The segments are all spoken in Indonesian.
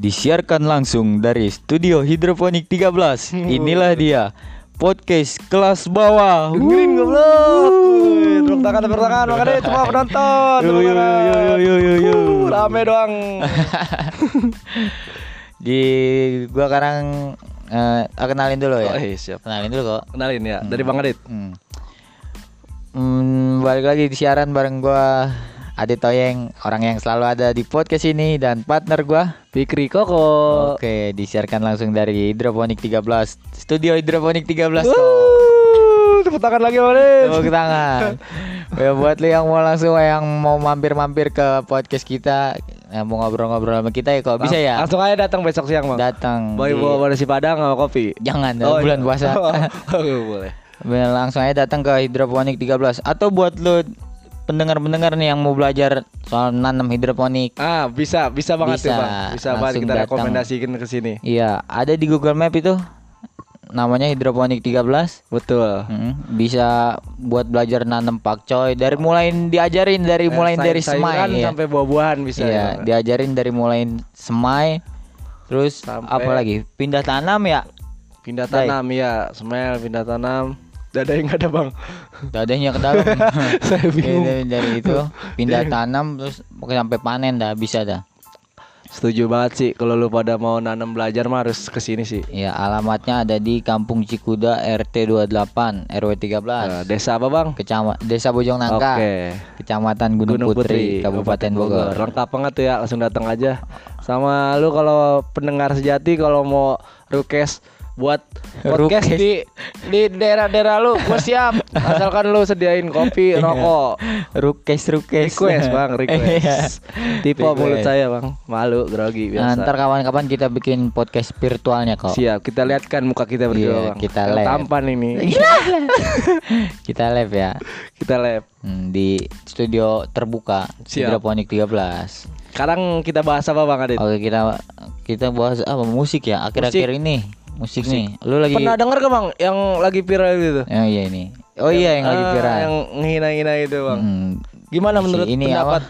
Disiarkan langsung dari Studio Hidroponik 13 Inilah dia Podcast kelas bawah Dengerin goblok. Tepuk tangan, tepuk tangan, makanya semua penonton. Yo, yo, yo, yo, yo, yo. Uh, Rame doang. Di gua sekarang ah, kenalin dulu ya Oh, iya, siap. Kenalin dulu kok Kenalin ya, dari Bang Adit. hmm. Hmm, balik lagi di siaran bareng gua Adit Toyeng Orang yang selalu ada di podcast ini Dan partner gua Fikri Koko. Oke, disiarkan langsung dari Hidroponik 13 Studio Hidroponik 13 kok. Uh, tepuk tangan lagi Adit. Tepuk tangan. ya buat lu yang mau langsung yang mau mampir-mampir ke podcast kita, yang mau ngobrol-ngobrol sama kita ya kok bisa ya. Langsung aja datang besok siang Bang. Datang. Bawa di- bawa nasi padang sama kopi. Jangan Oh, bulan iya. puasa. Oh, boleh. langsung aja datang ke Hidroponik 13 atau buat lu pendengar-pendengar nih yang mau belajar soal nanam hidroponik. Ah, bisa, bisa banget Bisa, tuh Bang. Bisa banget kita datang. rekomendasikan ke sini. Iya, ada di Google Map itu. Namanya Hidroponik 13. Betul. Mm, bisa buat belajar nanam pakcoy dari mulai diajarin dari mulai Sayur- dari semai ya. sampai buah-buahan bisa. Iya, ya. diajarin dari mulai semai terus Sampai- apa lagi? Pindah tanam ya. Pindah Dai. tanam ya, smell pindah tanam. Dada yang ada bang. Dadanya ke dalam. Saya bingung. Dari, dari itu pindah tanam terus sampai panen dah bisa dah. Setuju banget sih kalau lu pada mau nanam belajar mah harus ke sini sih. Ya, alamatnya ada di Kampung Cikuda RT 28 RW 13. Nah, desa apa bang? Kecamatan Desa Bojong Nangka. Oke. Kecamatan Gunung, Putri, Kabupaten Bogor. Lengkap banget tuh ya, langsung datang aja. Sama lu kalau pendengar sejati kalau mau request buat podcast di di daerah-daerah lu, gua siap. Asalkan lu sediain kopi, rokok. Rukes rukes. Request bang, Iya. request. Tipe Request. mulut saya bang, malu, grogi Nah, biasa. ntar kawan-kawan kita bikin podcast virtualnya kok. Siap, kita lihatkan muka kita berdua Iya, bang. kita live. Tampan ini. kita live ya kita live. hmm, di studio terbuka Siap. Hidroponik 13. Sekarang kita bahas apa bang Adit? Oke, kita kita bahas apa musik ya akhir-akhir ini. Musik, nih. Lu lagi Pernah denger gak bang yang lagi viral gitu? Oh iya ini. Oh iya yang lagi Ah, viral. Yang ngehina-hina itu bang. Hmm, Gimana si menurut ini pendapat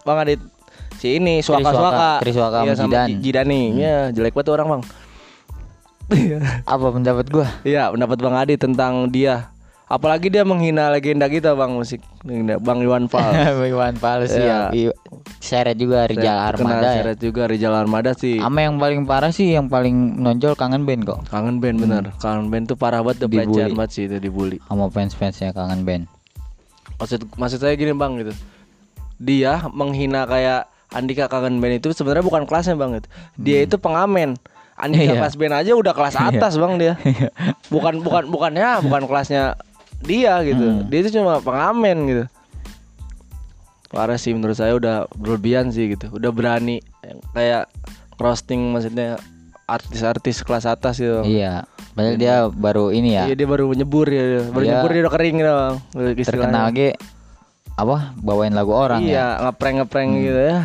bang Adit? Si ini suaka Suaka, suaka. Chris Suaka iya, sama sama Jidan. Ji- Jidani. Iya jelek banget tuh orang bang. apa pendapat gua? Iya pendapat bang Adit tentang dia. Apalagi dia menghina legenda kita bang musik. Bang Iwan Fals. Iwan Fals ya. Iya. Seret juga Rijal Kena Armada ya. seret juga Rijal Armada sih. Sama yang paling parah sih yang paling menonjol kangen band kok. Kangen band bener. Kangen band tuh parah banget Hmm. Pelecehan banget sih itu dibully. Sama fans-fansnya kangen band. Maksud maksud saya gini bang gitu. Dia menghina kayak Andika kangen band itu sebenarnya bukan kelasnya bang gitu. Dia itu pengamen. Andika Iya. kelas band aja udah kelas atas bang dia. Bukan bukan bukannya bukan kelasnya dia gitu. Hmm. Dia itu cuma pengamen gitu. Parah sih menurut saya udah berlebihan sih gitu. Udah berani kayak roasting maksudnya artis-artis kelas atas gitu. Iya. Padahal dia baru ini ya. Iya dia baru nyebur ya, baru Dia nyebur dia udah kering gitu terkenal ge apa bawain lagu orang iya, ya. ngeprank ngeprank gitu ya.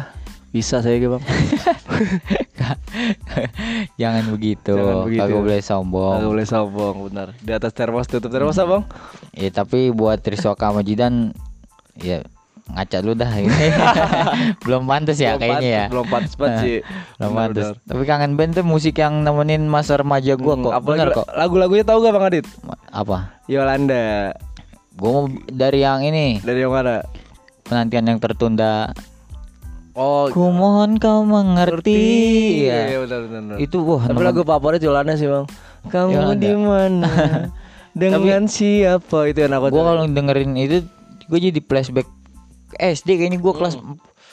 Bisa saya gitu bang. Jangan begitu. Jangan begitu. Kagak boleh sombong. Nggak boleh sombong benar. Di atas termos tutup termos Hmm. bang? Ya tapi buat Triswaka sama Jidan ya ngaca lu dah belum pantas ya Belum kayaknya ya Belum pantas banget sih. belum Benar, pantas benar. tapi kangen band tuh musik yang nemenin masa remaja gua Hmm, kok apalagi bener la- kok Lagu-lagunya tahu gak bang Adit? apa Yolanda gua mau dari yang ini dari yang mana? penantian yang tertunda Oh, ku mohon kau mengerti Iya, ya benar benar. benar. itu wah Tapi lagu favorit Yolanda sih bang. Kamu di mana? Dengan siapa itu yang aku gua tahu. kalau dengerin itu gua jadi flashback SD kayaknya gua kelas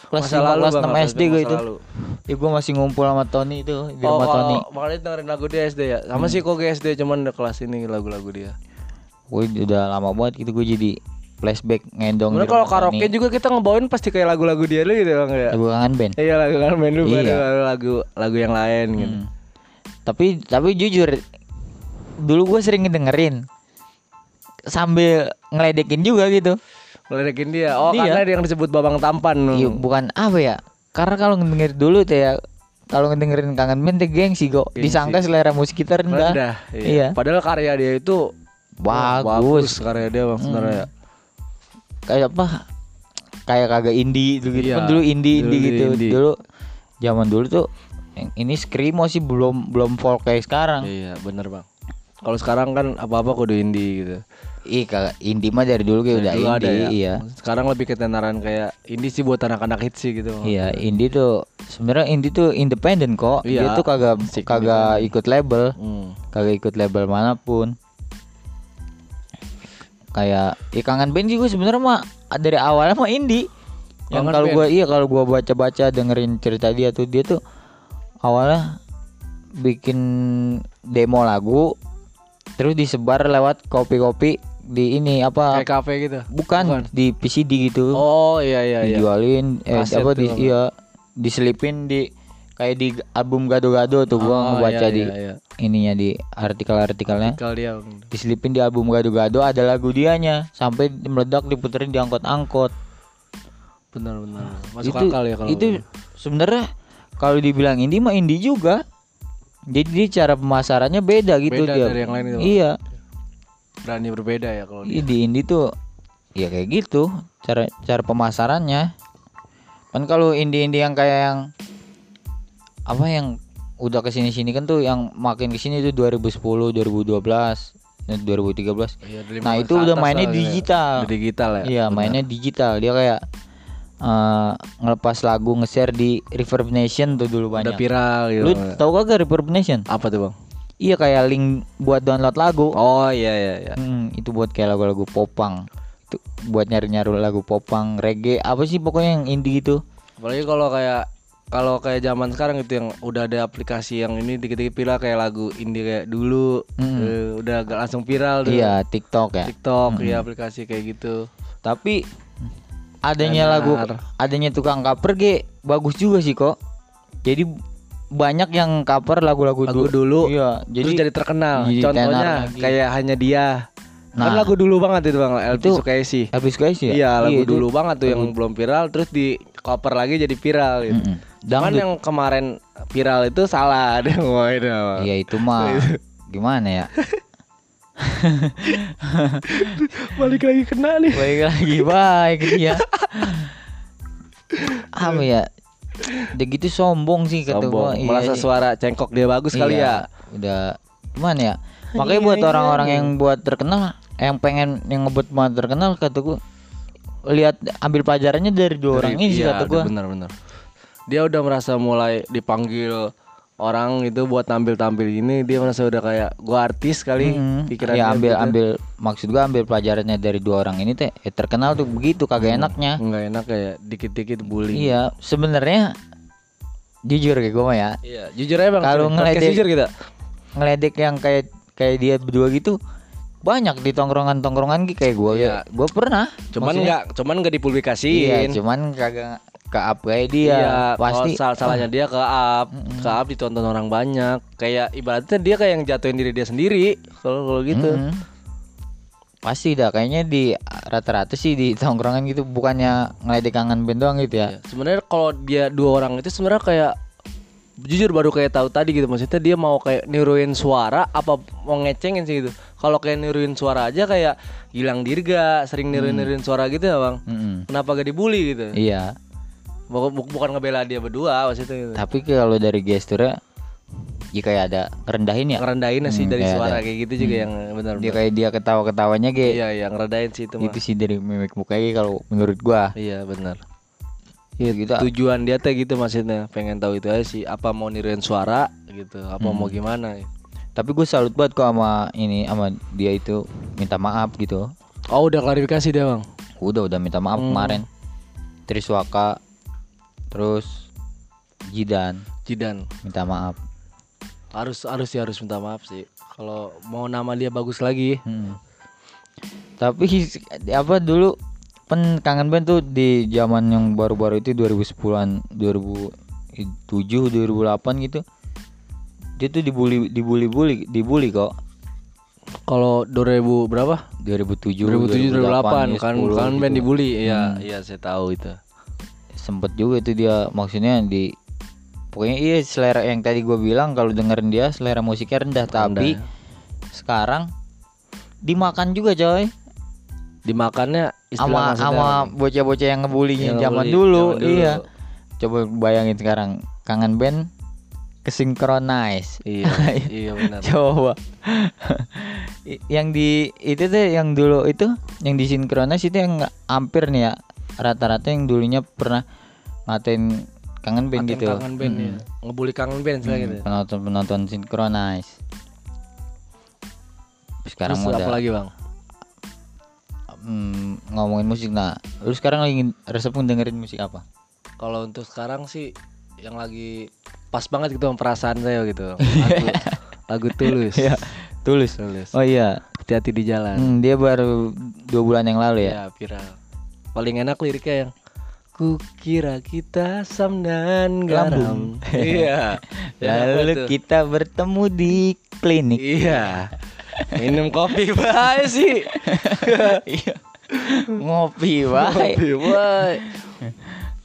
kelas Masa 5 lalu, kelas Bang, 6 masa SD gua itu lalu. ya gua masih ngumpul sama Tony itu di Oh, rumah Tony kalau makanya dengerin lagu dia SD ya. Sama sih kok SD cuman udah kelas ini lagu-lagu dia. Gue udah lama banget gitu gue jadi flashback ngendong di kalau karaoke Tony. juga kita ngebawain pasti kayak lagu-lagu dia dulu gitu bang ya. lagu kangen band. Iya lagu kan main dulu Iya. baru lagu lagu yang lain gitu. Hmm. Tapi tapi jujur dulu gue sering ngedengerin sambil ngeledekin juga gitu. Ngeledekin dia. Oh Iya. karena dia yang disebut babang tampan. Iya bukan apa ya? Karena kalau ngedenger dulu tuh ya kalau ngedengerin kangen band tuh gengsi kok. Disangka selera musik kita rendah. Rendah. Iya. Padahal karya dia itu wah, Bagus. karya dia bang sebenarnya. Kayak apa? Kayak kagak indie gitu, gitu. Iya, Kan dulu indie indie dulu gitu. indie. Dulu zaman dulu tuh Yang ini screamo sih belum belum folk kayak sekarang. Iya, bener bang. Kalau sekarang kan apa-apa kudu indie gitu. Ih, kagak indie mah dari dulu kayak udah dulu indie, ada ya. iya. Sekarang lebih ketenaran kayak indie sih buat anak-anak hits sih gitu. Iya, indie tuh sebenarnya indie tuh independen kok. Dia Iya, tuh kagak musik kagak ikut label, Hmm. kagak ikut label mana pun. Kayak ya kangen band juga sebenarnya mah dari awalnya mah indie. Yang kalau gua iya kalau gua baca-baca dengerin cerita dia tuh dia tuh awalnya bikin demo lagu terus disebar lewat kopi-kopi di ini apa Kayak kafe gitu. bukan, di PCD gitu. Oh iya iya iya. dijualin eh Kaset apa di iya diselipin di kayak di album gado-gado tuh gua Oh, ngebaca iya, di iya, iya. ininya di artikel-artikelnya. Kalau dia diselipin di album gado-gado ada lagu dianya. Sampai meledak diputerin di angkot-angkot. Benar-benar masuk itu akal ya kalau itu sebenarnya kalau dibilang indie mah indie juga. Jadi cara pemasarannya beda gitu Beda dia. dari yang lain itu, iya berani berbeda ya kalau Iya, dia. di indie tuh ya kayak gitu cara cara pemasarannya kan kalau indie-indie yang kayak yang apa yang udah ke sini sini kan tuh yang makin ke sini tuh 2010 2012 dan 2013 Iya, dari nah 15 itu udah mainnya ya. digital Di digital ya. iya mainnya digital dia kayak eh, ngelepas lagu nge-share di Reverb Nation tuh dulu udah banyak viral gitu. lu tau kagak Reverb Nation Apa tuh, Bang? Iya kayak link buat download lagu Oh iya iya iya. Hmm, itu buat kayak lagu-lagu popang. Itu buat nyari-nyari lagu popang, reggae, apa sih pokoknya yang indie gitu. Apalagi kalau kayak kalau kayak zaman sekarang itu yang udah ada aplikasi yang ini dikit-dikit viral kayak lagu indie kayak dulu Mm. eh, udah gak langsung viral tuh. Iya, TikTok ya. TikTok ya aplikasi kayak gitu. Tapi adanya lagu Benar. adanya tukang cover ge bagus juga sih kok. Jadi banyak yang cover lagu-lagu Lagu du- dulu Iya, Jadi, jadi jadi terkenal. jadi Contohnya kayak hanya dia. kan Nah. lagu dulu banget itu Bang, Elvis Itu- Sukaisi. Elvis guys ya. Iya, lagu itu. dulu banget tuh yang belum viral terus di cover lagi jadi viral gitu. Mm-mm. Cuman Dangdut. yang kemarin viral itu salah ada apa. Iya itu mah gimana ya? Balik lagi kena nih. baik lagi baik dia apa ya udah gitu sombong sih kata gua Sombong. Iya, Merasa iya. suara cengkok dia bagus kali Iya, ya. udah gimana ya makanya buat orang-orang yang buat terkenal yang pengen yang ngebut banget terkenal kata gua lihat ambil pelajarannya dari dua orang ini sih iya, kata gua Benar-benar. Dia udah merasa mulai dipanggil orang itu buat tampil-tampil ini dia merasa udah kayak gua artis kali Mm, pikiran ya ambil gitu. ambil maksud gua ambil pelajarannya dari dua orang ini teh ya terkenal tuh begitu kagak enaknya nggak enak kayak dikit-dikit bullying. iya sebenarnya jujur kayak gua mah ya Iya, jujur aja Bang. Kalau ngeledek- jujur kita. ngeledek yang kayak kayak dia berdua gitu banyak di tongkrongan-tongkrongan gitu kayak gua Iya. ya. Gua pernah. Cuman nggak cuman nggak Iya, dipublikasiin. cuman kagak ke up kayak dia. Iya, Pasti kalau sal- salahnya dia ke up, ke up ditonton orang banyak. Kayak ibaratnya dia kayak yang jatuhin diri dia sendiri. Kalau kalau gitu. Mm-mm. Pasti dah kayaknya di rata-rata sih di tongkrongan gitu bukannya ngeledek kangen band doang gitu ya. Ya, Sebenarnya kalau dia dua orang itu sebenarnya kayak jujur baru kayak tahu tadi gitu maksudnya dia mau kayak niruin suara apa mau ngecengin sih gitu. Kalau kayak niruin suara aja kayak hilang dirga, sering niruin-niruin suara gitu ya, Bang. Mm-mm. Kenapa gak dibully gitu? Iya. Bukan, bukan ngebela dia berdua maksudnya gitu. Tapi kalau dari gesturnya ya kayak ada ngerendahin ya. Ngerendahin sih Hmm, dari kayak suara ada. kayak gitu juga yang benar Dia kayak dia ketawa-ketawanya kayak Iya, iya ngerendahin sih itu mah. itu sih dari mimik mukanya kalau menurut gua. Iya, benar. Iya gitu. Tujuan dia teh gitu maksudnya, pengen tahu itu aja sih apa mau niruin suara gitu, apa Hmm. mau gimana. Tapi gue salut banget kok sama ini sama dia itu minta maaf gitu. Oh, udah klarifikasi dia, Bang. Udah udah minta maaf Hmm. kemarin. Triswaka terus Jidan Jidan. minta maaf. Harus harus sih harus minta maaf sih. Kalau mau nama dia bagus lagi. Hmm. Tapi apa dulu pen kangen band tuh di zaman yang baru-baru itu 2010-an 2007 2008 gitu. Dia tuh dibully dibully bully dibully kok. Kalau 2000 berapa? 2007 2007 2008 kan 10 kan band gitu. dibully. Iya, iya saya tahu itu. Sempet juga itu dia maksudnya di pokoknya iya selera yang tadi gue bilang kalau dengerin dia selera musiknya rendah tapi ya. sekarang dimakan juga coy Dimakannya sama sama bocah-bocah yang ngebulinya zaman zaman dulu. iya coba bayangin sekarang kangen band kesinkronize. Iya, iya benar. Coba. Yang di itu tuh yang dulu itu yang disinkronis itu yang hampir nih ya rata-rata yang dulunya pernah ngatain kangen band gitu. kangen band ya. Ngebully kangen band Hmm, hmm. gitu. penonton penonton sinkronis. Sekarang Terus apa lagi, Bang? hmm, ngomongin musik nah, lu sekarang lagi resep dengerin musik apa? Kalau untuk sekarang sih yang lagi pas banget gitu sama perasaan saya gitu. Lagu, lagu tulus. Iya, tulus. Tulus. Oh iya, Hati-hati di jalan. Hmm, dia baru dua bulan yang lalu ya. Ya, viral. Paling enak liriknya yang Kukira kita sam dan garam. Iya. Enak Lalu kita bertemu di klinik. Iya. Minum kopi bae sih. Iya. Ngopi, wah. Kopi bae.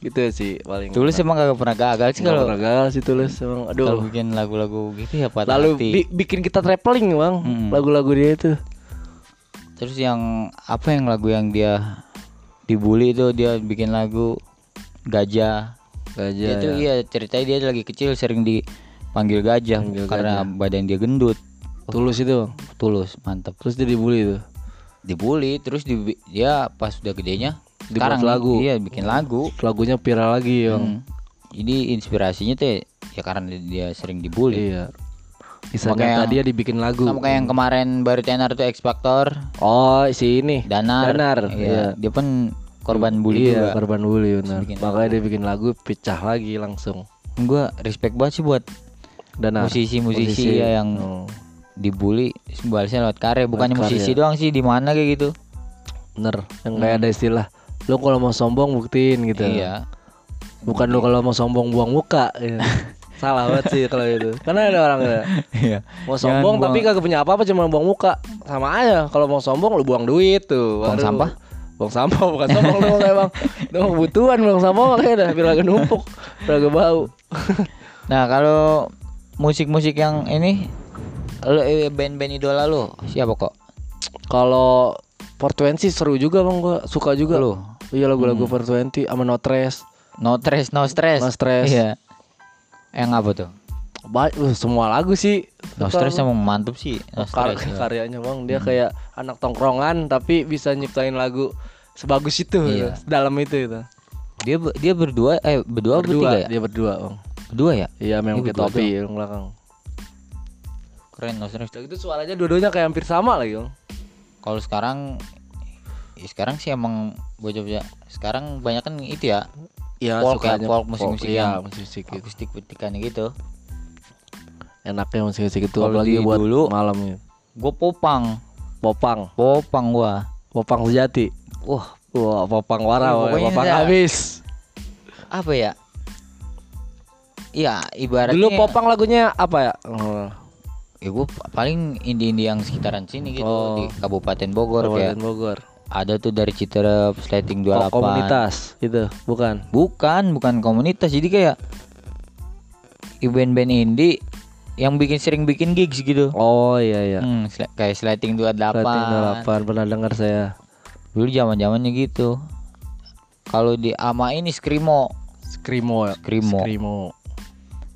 gitu sih paling. Tulus emang gak pernah gagal sih kalau pernah gagal sih tulus emang. kalau Aduh. bikin lagu-lagu gitu ya patah Lalu hati. bi- bikin kita traveling bang lagu-lagu dia itu. Terus yang apa yang lagu yang dia dibully itu dia bikin lagu gajah. Gajah. Dia tuh iya ceritanya dia lagi kecil sering dipanggil gajah Panggil karena badan dia gendut. Tulus itu bang. Tulus, mantap. Terus dia dibully tuh. Dibully terus di, dia pas udah gedenya Dibuat sekarang lagu. Iya, bikin lagu. Lagunya viral lagi bang. Hmm. Jadi inspirasinya tuh ya karena dia sering dibully. Iya. Nyata yang- dia dibikin lagu. Sama kayak yang kemarin baru tenar tuh X Factor, Oh si ini. Danar. Danar, Iya. iya. Dia pun korban bully iya, juga. korban bully benar. Makanya dia bikin lagu pecah lagi langsung. Gua respect banget sih buat Danar. musisi-musisi ya yang Oh, dibully terus balasnya lewat karya, bukannya karya. musisi doang sih di mana kayak gitu. bener. Yang kayak ada istilah. Lo kalau mau sombong buktiin gitu. Iya. Bukan lo kalau mau sombong buang muka. Iya. Salah banget sih kalau itu. Karena ada orang ya. Iya. Mau Jangan sombong tapi buang- kagak punya apa-apa cuma buang muka. Sama aja. Kalau mau sombong lu buang duit tuh. Buang sampah? Buang sampah bukan sombong lu emang. Itu mah kebutuhan buang sampah makanya dah biar agak numpuk, agak bau. Nah, kalau musik-musik yang ini lo eh, band-band idola lo siapa kok? Kalau 420 seru juga bang gua suka juga Lu? Iya lagu-lagu 420 sama No Stress. No stress, no stress. No Stress. Iya. Yang apa tuh? Ba- uh, semua lagu sih. No stress emang mantep sih. No Kar- stress. ya. karyanya bang dia kayak anak tongkrongan tapi bisa nyiptain lagu sebagus itu Iya. dalam itu itu Dia dia berdua eh berdua, berdua bertiga ya? dia berdua bang Berdua ya? iya memang berdua topi yang belakang Keren stress. Udah gitu suaranya dua-duanya kayak hampir sama lagi bang Kalau sekarang ya sekarang sih emang bocah-bocah sekarang banyak kan itu ya iya Folk ya, folk, musik-musik iya yang- musik-musik gitu. akustik petikan gitu. enaknya musik-musik itu apalagi di buat dulu- malam ya Gue popang, popang popang gua. popang sejati Wah, wah popang woy. pokoknya popang habis apa ya? Iya, ibaratnya dulu popang lagunya apa ya oh, Ya gue paling indie-indie yang sekitaran sini gitu Oh. di Kabupaten Bogor Kabupaten kayak Bogor ada tuh dari Citerep, Slating oh, 28. komunitas itu bukan Bukan, bukan komunitas. Jadi kayak band-band indie yang bikin sering bikin gigs gitu. oh iya iya Hmm, sla- kayak Slating 28. Berarti 28 pernah dengar saya Dulu zaman-zamannya gitu. Kalau di ama ini Skrimo. Skrimo ya Skrimo. Skrimo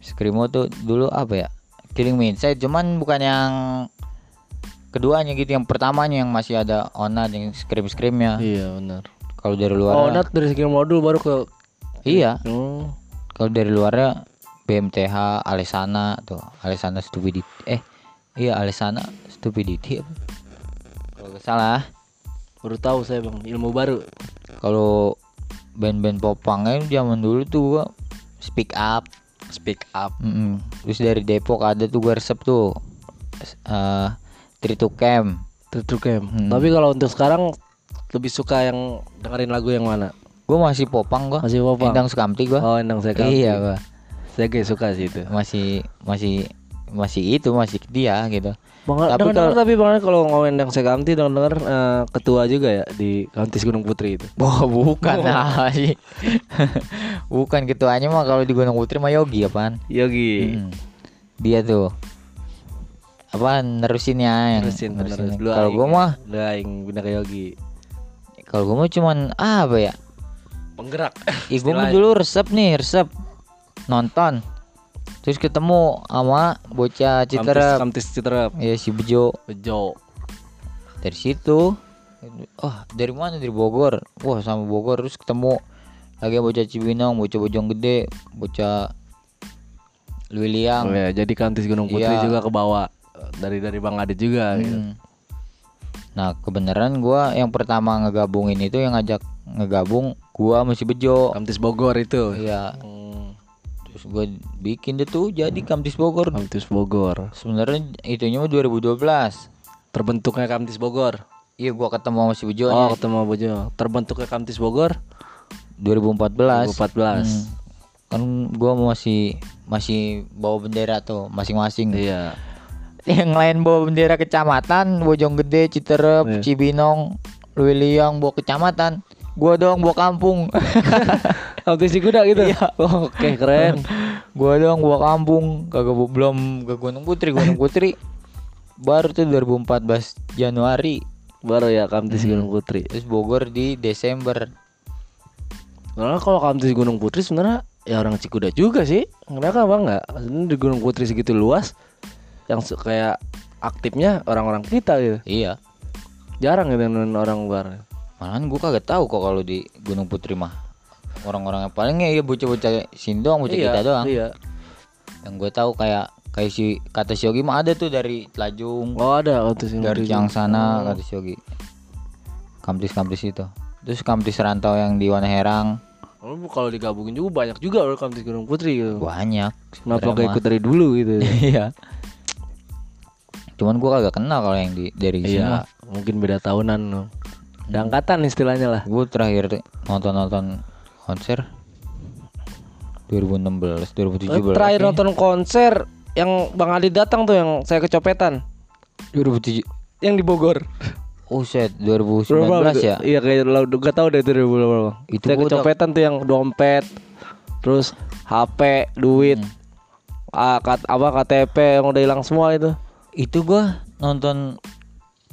Skrimo tuh dulu apa ya? Killing Me Inside cuman bukan yang keduanya gitu, yang pertamanya yang masih ada Onat yang scream-screamnya. iya benar Kalau dari luar oh Nat dari Skrimo dulu baru ke Iya, oh kalau dari luarnya BMTH, Alesana tuh, Alesana Stupidity. Eh, iya Alesana Stupidity apa? Kalau salah. Baru tahu saya bang ilmu baru Kalau band-band popangnya zaman dulu tuh gua Speak Up. speak up Mm-mm. Terus dari Depok ada tuh gua resep tuh. Eh, Three to Camp. True Camp. Hmm. Tapi kalau untuk sekarang lebih suka yang dengerin lagu yang mana? Gua masih popang gua. Masih popang. Endang Sukamti gua. Oh, Endang saya Iya gua. Saya kayak suka sih itu. Masih masih masih itu masih dia gitu. Bang, Tapi tapi kalau- tapi bang kalau ngomongin Endang Sekamti denger denger eh, ketua juga ya di Kauntis Gunung Putri itu. Wah bukan lah sih Bukan ketuanya mah kalau di Gunung Putri mah Yogi apaan Yogi. Mm. Dia tuh apa nerusinnya yang Terusin bener nerusin. dulu Kalau gua mah aing bener kayak Yogi. kalau gua mah cuman apa ya Penggerak. Ih gua mah dulu resep nih resep nonton terus ketemu sama bocah Citerep Kamtis Citerep. ya si Bejo Bejo. dari situ oh dari mana dari Bogor wah sama Bogor terus ketemu lagi bocah Cibinong bocah Bojong Gede bocah Luiliang Oh, ya, jadi Kamtis Gunung Putri Iya. juga ke bawah dari dari Bang Adit juga gitu. Hmm. Nah kebenaran gua yang pertama ngegabungin itu yang ngajak ngegabung gua masih Bejo. Kamtis Bogor itu. Iya. Hmm, Gua bikin deh tuh jadi Kamtis Bogor. Kamtis Bogor. Sebenarnya itunya mah 2012. Terbentuknya Kamtis Bogor. Iya gua ketemu sama si Bejo Oh, ketemu Bojo. Terbentuknya Kamtis Bogor 2014. 2014. Hmm. Kan gua masih masih bawa bendera tuh masing-masing. Iya. Yang lain bawa bendera kecamatan, Bojong Gede, Citerep, Iya. Cibinong, Luiliang bawa kecamatan. Gua doang bawa kampung. Kamtis Kuda gitu. Oh, Oke, keren. gua doang bawa kampung, kagak belum ke Gunung Putri, Gunung Putri. Baru tuh 2014 Januari, Baru ya Kamtis Gunung Putri. terus Bogor di Desember. Karena kalau Kamtis Gunung Putri sebenarnya ya orang Cikuda juga sih. Mereka apa enggak? Di Gunung Putri segitu luas yang kayak aktifnya orang-orang kita gitu. Iya. Jarang gitu orang luar. Malahan gua kagak tahu kok kalau di Gunung Putri mah. Orang-orang yang palingnya ya bocah-bocah sini doang, bocah kita doang. Iya. Yang gue tahu kayak kayak si kata si Yogi mah ada tuh dari Telajung, Oh ada Kamtis Gunung dari yang sana kata si Yogi. Kampus-kampus itu. Terus kampus rantau yang di Wanaherang Oh, kalau digabungin juga banyak juga loh Kamtis Gunung Putri gitu. banyak. Kenapa gak ikut dari dulu gitu? Iya. Cuman gua kagak kenal kalau yang di dari sini Iya, mah. mungkin beda tahunan loh. Udah angkatan istilahnya lah. Gue terakhir nonton-nonton konser 2016, 2017. Eh, Terakhir nonton konser yang Bang Adi datang tuh yang saya kecopetan 2007. yang di Bogor. Oh set 2019 ya. Iya kayak lo gak tahu deh itu 2019. Itu saya gua kecopetan tuh yang dompet, terus HP, duit, Hmm. ah, kat- apa KTP yang udah hilang semua itu. Itu gua nonton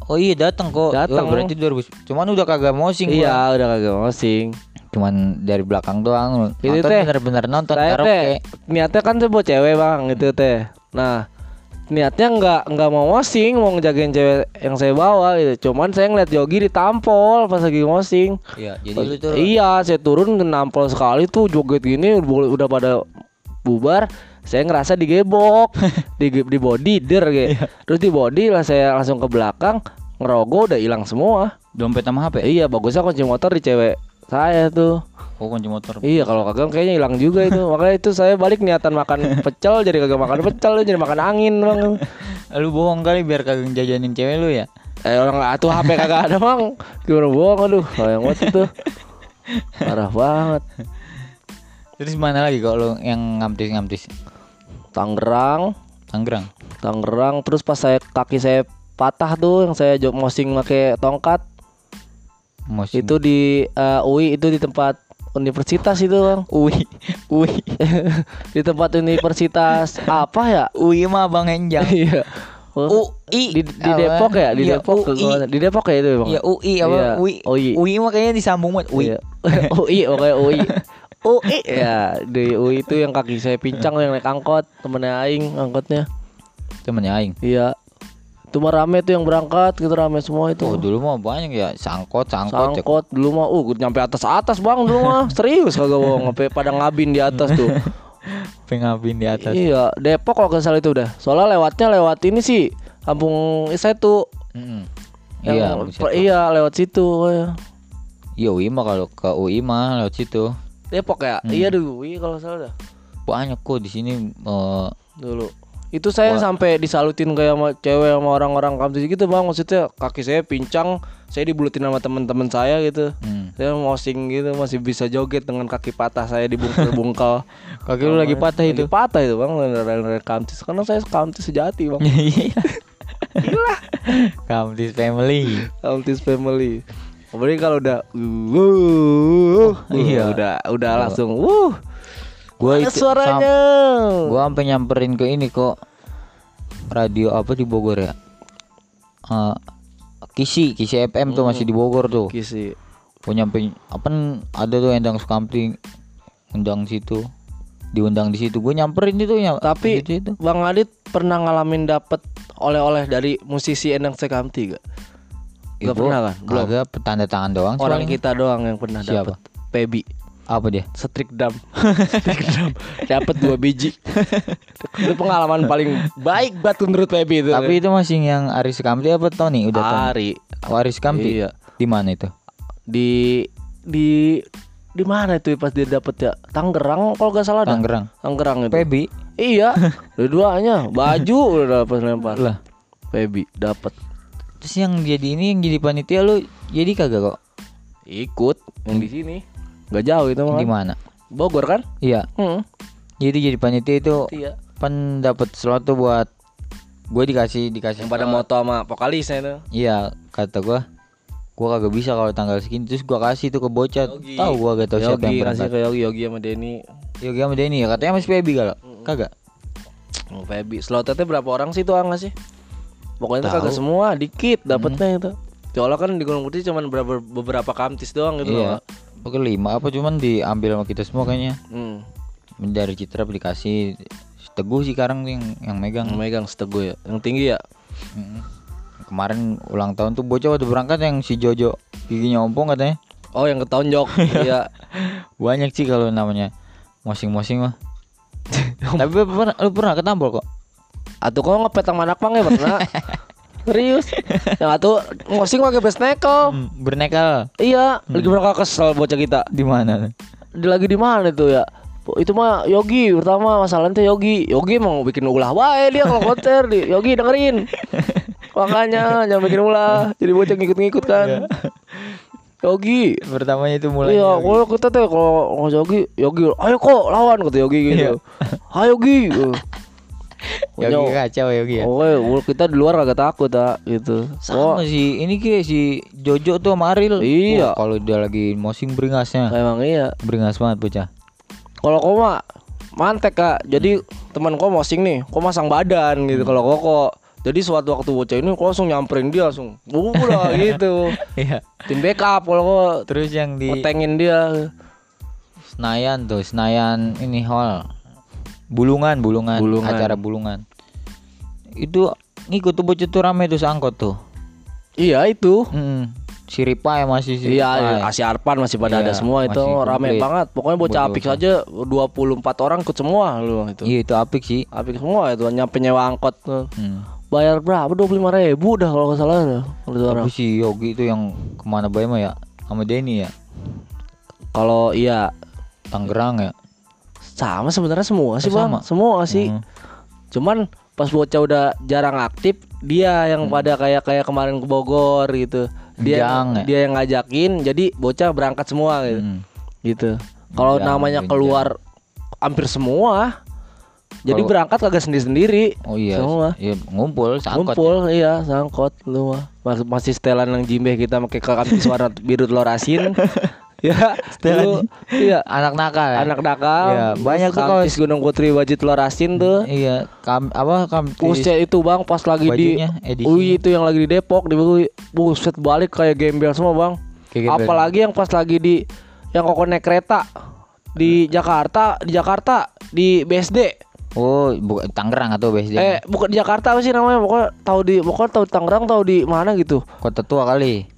Oh iya datang kok. Datang. Oh, berarti 2000. Cuman udah kagak mosing gua. Iya udah kagak mosing. Cuman dari belakang doang. Itu nonton teh. bener-bener nonton Saya karaoke. teh niatnya kan saya bawa cewek bang itu teh. Nah niatnya nggak nggak mau mosing mau ngejagain cewek yang saya bawa gitu. Cuman saya ngeliat Yogi ditampol pas lagi mosing. Iya, jadi lu tuh Iya, saya turun nampol sekali tuh joget gini udah pada bubar. Saya ngerasa digebok, di di body der gitu. Iya. Terus di body lah saya langsung ke belakang ngerogoh udah hilang semua. dompet sama HP. Iya, bagusnya kunci motor di cewek saya tuh. Oh kunci motor. Iya, kalau kagak kayaknya hilang juga itu. Makanya itu saya balik niatan makan pecel jadi kagak makan pecel jadi makan angin, Bang. Lu bohong kali biar kagak jajanin cewek lu ya. Eh orang atuh HP kagak ada, Bang. Gimana bohong aduh, sayang banget itu. Parah banget. Terus mana lagi kok lu yang ngamtis-ngamtis? Tangerang, Tangerang. Tangerang terus pas saya kaki saya patah tuh yang saya mosing pakai tongkat Mosing. itu di eh, UI itu di tempat universitas itu bang UI. UI. di tempat universitas apa ya UI mah Bang Enjang. iya Oh, UI di, di Depok ya di Iya, Depok ke- UI. di Depok ya itu bang Iya UI apa Iya, UI. UI. UI mah kayaknya disambung banget UI. Iya. UI oke UI UI ya di UI itu yang kaki saya pincang yang naik angkot temennya Aing angkotnya Temennya aing. iya itu mah rame tuh yang berangkat gitu rame semua itu Oh dulu mah banyak ya sangkot sangkot. Sangkot dulu mah uh nyampe atas atas bang dulu mah serius kagak bohong sampai pada ngabin di atas tuh Pengabin di atas. iya Depok kalau salah itu udah soalnya lewatnya lewat ini sih kampung saya tuh Mm-mm. yang Iya, per- iya lewat situ ya. Iya UI mah kalau ke UI mah lewat situ. Depok ya Hmm. iya dulu iya kalau salah dah Banyak kok di sini eh, dulu itu saya Wah. sampai disalutin kayak sama cewek sama orang-orang kampus gitu bang maksudnya kaki saya pincang saya dibulutin sama teman-teman saya gitu hmm. saya mosing gitu masih bisa joget dengan kaki patah saya dibungkal-bungkal Kaki lu lagi patah itu. Patah itu bang dari kamtis karena saya kamtis sejati bang Iya. Kamtis family. kamtis family apalagi kalau udah uh, Iya. udah udah langsung uh Gua itu suaranya Gua sampai nyamperin ke ini kok radio apa di Bogor ya? Eh, Kisi, Kisi FM tuh masih di Bogor tuh. kisi Gua nyampe apa ada tuh endang Sukamti undang situ. diundang di situ gue nyamperin itu ya Tapi gitu itu Bang Adit pernah ngalamin dapet oleh-oleh dari musisi Endang Sekamti gak? Gak pernah kan? Belum. kagak tanda tangan doang Orang soalnya. kita doang yang pernah dapet. Pebi. Apa dia Strik dam. Strik dam. Dapat dua biji. itu pengalaman paling baik banget menurut Pebi itu. tapi itu masih yang Aris Kamti apa Tony udah Ari oh, Aris Kamti Iya. di mana itu di di di mana itu pas dia dapet ya? Tangerang kalau gak salah dah. Tangerang Tangerang itu. Pebi Iya. Dua-duanya baju udah dapat lempar. lah Pebi dapat. terus yang jadi ini yang jadi panitia lu jadi kagak kok Ikut yang di sini. Gak jauh itu mah. di mana Bogor kan? iya Hmm. jadi jadi panitia itu Iya. pan dapat slot tuh buat gue dikasih dikasih Yang pada moto sama vokalisnya itu. iya kata gue gue kagak bisa kalau tanggal segini terus gue kasih itu ke bocah tahu gue gak tahu siapa yang berangkat ke Yogi, Yogi sama Denny. Yogi sama Denny ya katanya masih Pebi kalau kagak Oh, Febi. Slotnya berapa orang sih tuh sih? Pokoknya kagak semua, dikit dapetnya itu. Soalnya kan di Gunung Putih cuman beberapa, beberapa kamtis doang gitu iya loh. Oke lima apa cuman diambil sama kita semua kayaknya Hmm. dari Citra dikasih teguh sih sekarang yang yang megang Yang megang setego ya. Yang tinggi ya. Mm. kemarin ulang tahun tuh bocah waktu berangkat yang si Jojo giginya ompong katanya Oh, yang ketonjok. iya. banyak sih kalau namanya mosing-mosing mah tapi lu pernah, lu pernah ketampol kok Atuh kok ngepet sama anak pang ya pernah. Serius. Yang atuh ngosing pakai best nekel. Hmm, bernekal Iya, lagi berangkat kesel bocah kita. di mana Di lagi di mana tuh ya? Itu mah Yogi pertama masalahnya tuh Yogi. Yogi mau bikin ulah wae dia kalau konser di Yogi dengerin. Makanya jangan bikin ulah. Jadi bocah ngikut-ngikut kan. Yogi. pertamanya itu mulai Iya, kalau kita tuh kalau Yogi, Yogi, ayo kok lawan kata Yogi gitu. Ayo Yogi. Yogi kacau Yogi ya Oke, kita di luar agak takut tak gitu. Oh, sama sih ini kayak si Jojo tuh sama Aril Iya. Kalau dia lagi mosing beringasnya emang iya. beringas banget bocah Kalau kau mah mantek kak. Jadi teman kau mosing nih, kau masang badan gitu. Kalau kau kok jadi suatu waktu bocah ini kau langsung nyamperin dia langsung. Udah gitu. iya Tim backup kalau kau terus yang di dia. Senayan tuh Senayan ini hall Bulungan Bulungan, Bulungan. acara Bulungan itu ngikut tuh bocah tuh rame tuh seangkot tuh Iya itu. Mm, si Ripai masih si Iya, Ripai. Asia Arpan masih pada Iya, ada semua itu rame komplit. banget. Pokoknya bocah apik saja 24 orang ikut semua lu itu. Iya itu apik sih Apik semua itu nyampe nyewa angkot tuh. hmm. Bayar berapa? 25 ribu dah kalau nggak salah. Tapi si Yogi itu yang ke mana bae mah ya sama Denny ya Kalau iya Tangerang ya sama sebenarnya semua sih bang. sama? Semua sih. Hmm. Cuman pas bocah udah jarang aktif, dia yang pada kayak kayak kemarin ke Bogor gitu. Dia Genjang ya? dia yang ngajakin, jadi bocah berangkat semua gitu. Hmm. Gitu. Kalau namanya keluar hampir semua. Jadi Kalau- berangkat kagak sendiri-sendiri. Oh iya Semua. Iya ngumpul sangkot Ngumpul iya sangkot lu mah. Mas- Masih setelan yang jimbe kita pakai kamis warna biru telur asin. ya, dulu, iya. Anak nakal ya? Anak nakal. Iya, banyak tuh kalau- Gunung Putri wajib telur asin tuh. Iya kam apa kam Buset itu bang pas lagi di. Ui itu yang lagi di Depok di buset balik kayak gembel semua bang. Kayak gembel. Apalagi yang pas lagi di yang kok naik kereta di Jakarta di Jakarta di BSD. Oh bukan Tangerang atau BSD Eh bukan di Jakarta apa sih namanya? Pokoknya tahu di pokoknya tahu Tangerang tahu di mana gitu. Kota tua kali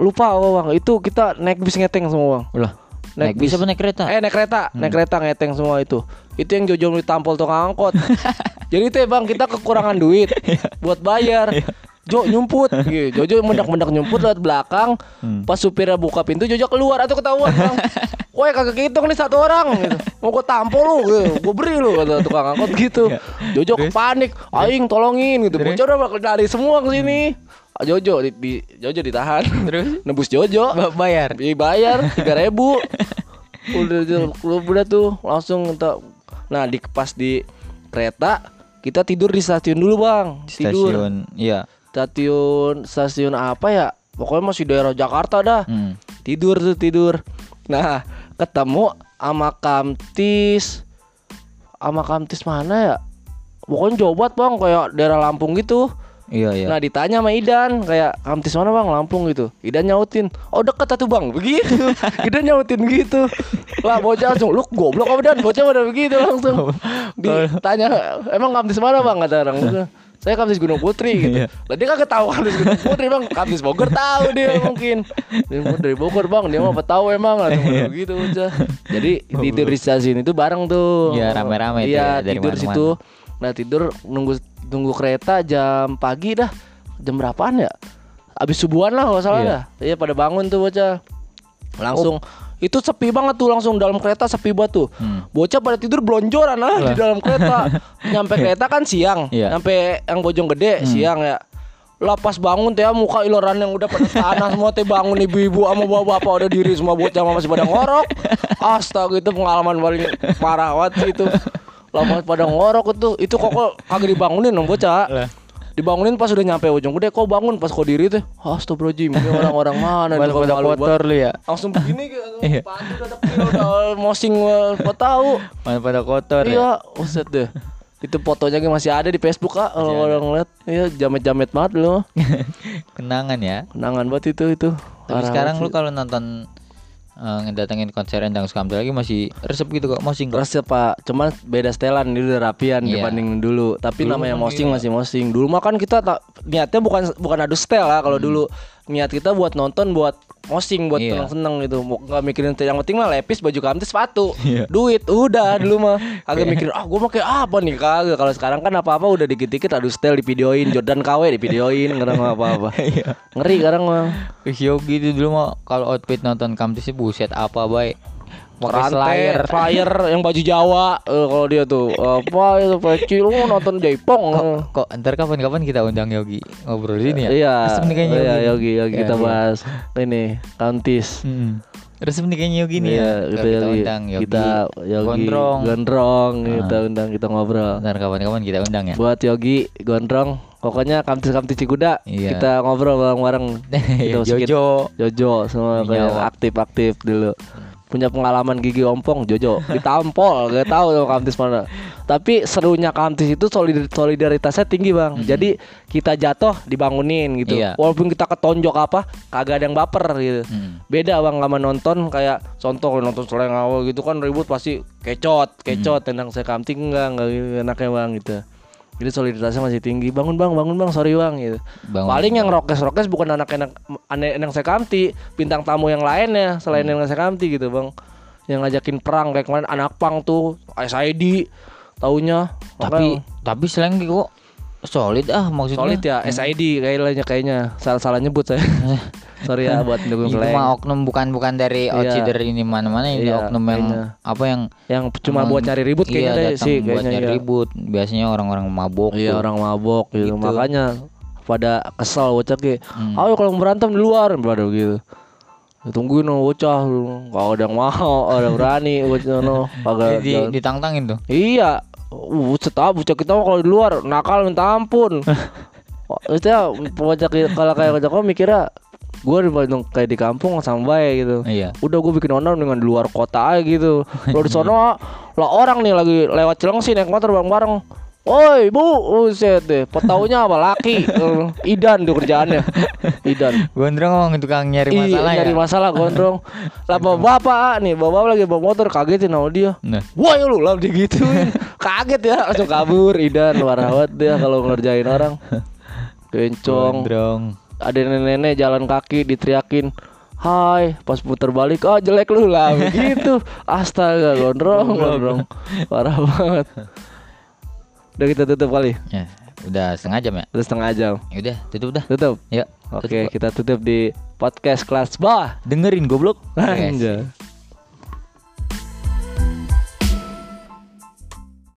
Lupa oh, bang. Itu kita naik bis ngeteng semua bang. Ulah naik, bisa apa naik kereta Eh naik kereta, naik kereta ngeteng semua itu. Itu yang Jojo ditampol tukang angkot. Jadi teh bang kita kekurangan duit buat bayar. Jo nyumput, gitu. Jojo mendak-mendak nyumput lewat belakang. Pas supirnya buka pintu, Jojo keluar atau ketahuan bang. Woi kagak kehitung nih satu orang gitu. Mau gue tampol lu, gitu. gue beri lu kata tukang angkot gitu. Jojo panik, aing tolongin gitu. Bocah udah lari semua ke sini. Ah, Jojo di, di- Jojo ditahan. Terus nebus Jojo. Ba- bayar Dibayar tiga ribu. udah udah tuh langsung minta. Nah di pas di kereta kita tidur di stasiun dulu bang. Tidur. stasiun iya Stasiun stasiun apa ya? Pokoknya masih daerah Jakarta dah. hmm. Tidur tuh tidur. Nah ketemu sama Kamtis. Sama Kamtis mana ya? Pokoknya Barat bang kayak daerah Lampung gitu. Iya iya. Nah ditanya sama Idan kayak Kamtis mana bang Lampung gitu Idan nyautin Oh deket tuh bang Begitu Idan nyautin gitu Lah bocah langsung Lu goblok apa Dan Bocah pada begitu langsung Ditanya Emang Kamtis mana bang Kata orang saya Kamtis Gunung Putri gitu. Iya. Lah dia kagak tahu Kamtis Gunung Putri bang. Kamtis Bogor tahu dia mungkin. Dia mau dari Bogor bang. Dia mah apa tahu emang lah begitu bocah. Jadi tidur di stasiun itu bareng tuh. Iya, rame-rame Iya ya, tidur situ. Nah tidur nunggu nunggu kereta jam pagi dah. Jam berapaan ya? Abis subuhan lah kalau salah Iya. dah. Iya pada bangun tuh bocah. Langsung itu sepi banget tuh langsung dalam kereta sepi banget tuh. Hmm. Bocah pada tidur blonjoran lah di dalam kereta. Nyampe kereta kan siang. Iya. Nyampe yang Bojong Gede siang ya. Lah pas bangun teh muka iloran yang udah pada tanah semua teh bangun ibu-ibu sama bapak-bapak udah diri semua bocah masih pada ngorok. Astaga itu pengalaman paling parah banget sih itu. Lah pas pada ngorok itu itu kok kagak dibangunin dong bocah. Lah. Dibangunin pas udah nyampe ujung gede kok bangun pas kok diri teh. Astagfirullahaladzim ini orang-orang mana malu banget. kotor lu ya. Langsung begini gitu. Padu udah dekil udah mosing kok tahu. Malah pada kotor ya. Iya, uset deh. Itu fotonya masih ada di Facebook kak kalau orang lihat. Iya, jamet-jamet banget loh. Kenangan ya. Kenangan banget itu itu. Tapi sekarang lu kalau nonton eh, ngedatengin konser Endang Sukamti lagi masih resep gitu kok mosing kok. Ya pak, cuman beda setelan ini udah rapian Iya. dibanding dulu. Tapi Dulu namanya mosing masih mosing. Dulu mah kan kita tak niatnya bukan bukan adu setel lah. Kalau dulu niat kita buat nonton buat mosing buat Hmm. Iya. seneng-seneng gitu. Mau nggak mikirin yang penting mah lepis baju kamtis sepatu, Iya. duit udah dulu mah. Agak mikirin ah gue pakai apa nih kagak. Kalau sekarang kan apa-apa udah dikit-dikit adu setel di videoin, Jordan KW di videoin, nggak ada apa-apa. Iya. Ngeri sekarang mah. Yogi itu dulu mah kalau outfit nonton Kamtis sih buset apa baik. Pakai Rantai, slayer. flyer yang baju Jawa eh, kalau dia tuh apa itu peci lu nonton Jaipong eh. Kok ntar kapan-kapan kita undang Yogi ngobrol ini ya? Iya, Resep nikahnya iya, Yogi. Yogi, Yogi Iya, kita iya. bahas ini Kantis. Hmm. Resep nikahnya Yogi nih Iya, ya. kita, kita undang Yogi. kita Yogi Gondrong. Gondrong, kita undang kita ngobrol. Ntar kapan-kapan kita undang ya. Buat Yogi Gondrong, pokoknya Kamtis-kamtis Cikuda, Iya. kita ngobrol bareng-bareng. Kita sedikit- Jojo. Jojo semua kayak aktif-aktif dulu. Punya pengalaman gigi ompong Jojo ditampol gak tahu sama Kamtis mana. Tapi serunya Kamtis itu solid- solidaritasnya tinggi bang. Jadi kita jatuh dibangunin gitu. Iya. Walaupun kita ketonjok apa, kagak ada yang baper gitu. Hmm. Beda bang sama nonton kayak contoh nonton seleng awal gitu kan ribut pasti kecot, kecot tendang saya kamting enggak enggak gitu, enaknya bang gitu. Jadi solidaritasnya masih tinggi. Bangun bang, bangun bang, sorry bang gitu. Bangun. Paling yang rokes-rokes bukan anak-anak aneh yang sekamti, bintang tamu yang lainnya selain yang sekamti gitu bang. Yang ngajakin perang kayak kemarin anak pang tuh, SID, taunya. Tapi tapi selain kok solid ah maksudnya. solid ya, SID kayaknya kayaknya salah-salah nyebut saya. Sorry ya buat dukung Itu Slang. mah oknum bukan bukan dari Iya. outsider ini mana-mana ini Iya, oknum yang kayaknya. apa yang Yang cuma emang- buat cari ribut kayaknya iya, deh sih buat kayaknya nyari ya. ribut. Biasanya orang-orang mabok. Iya tuh. orang mabok gitu. Gitu. Makanya pada kesel bocah kayak, Hmm. ayo kalau berantem di luar pada gitu. Tungguin no bocah. Kalau ada yang mau, ada berani bocah no. Kagak ditantangin tuh. Iya. Uh, buset ah bocah kita mah kalau di luar nakal minta ampun. Maksudnya bocah kalau kayak bocah kau mikirnya gue di Bandung kayak di kampung sama baik gitu. Iya. Udah gue bikin onar dengan di luar kota aja gitu. Kalau di sono lah orang nih lagi lewat Cilengsi naik motor bareng-bareng. Woi bu, buset deh. Petaunya apa laki? Eh, Idan tuh kerjaannya. Idan. Gondrong emang tukang nyari Iya, masalah nyari ya. masalah gondrong. Lah bapak nih, bapak lagi bawa motor kagetin sama dia. Nah, Wah ya lu lah digituin Kaget ya langsung kabur Idan Parah banget dia kalau ngerjain orang Kencong Gondrong. Ada nenek-nenek jalan kaki diteriakin Hai Pas puter balik Oh jelek lu lah Begitu Astaga gondrong gondrong Parah banget Udah kita tutup kali Ya, udah setengah jam ya. Udah setengah jam Ya udah, tutup dah. Tutup Yuk. Oke tutup. kita tutup di podcast kelas bawah Dengerin goblok. Yes. Anjay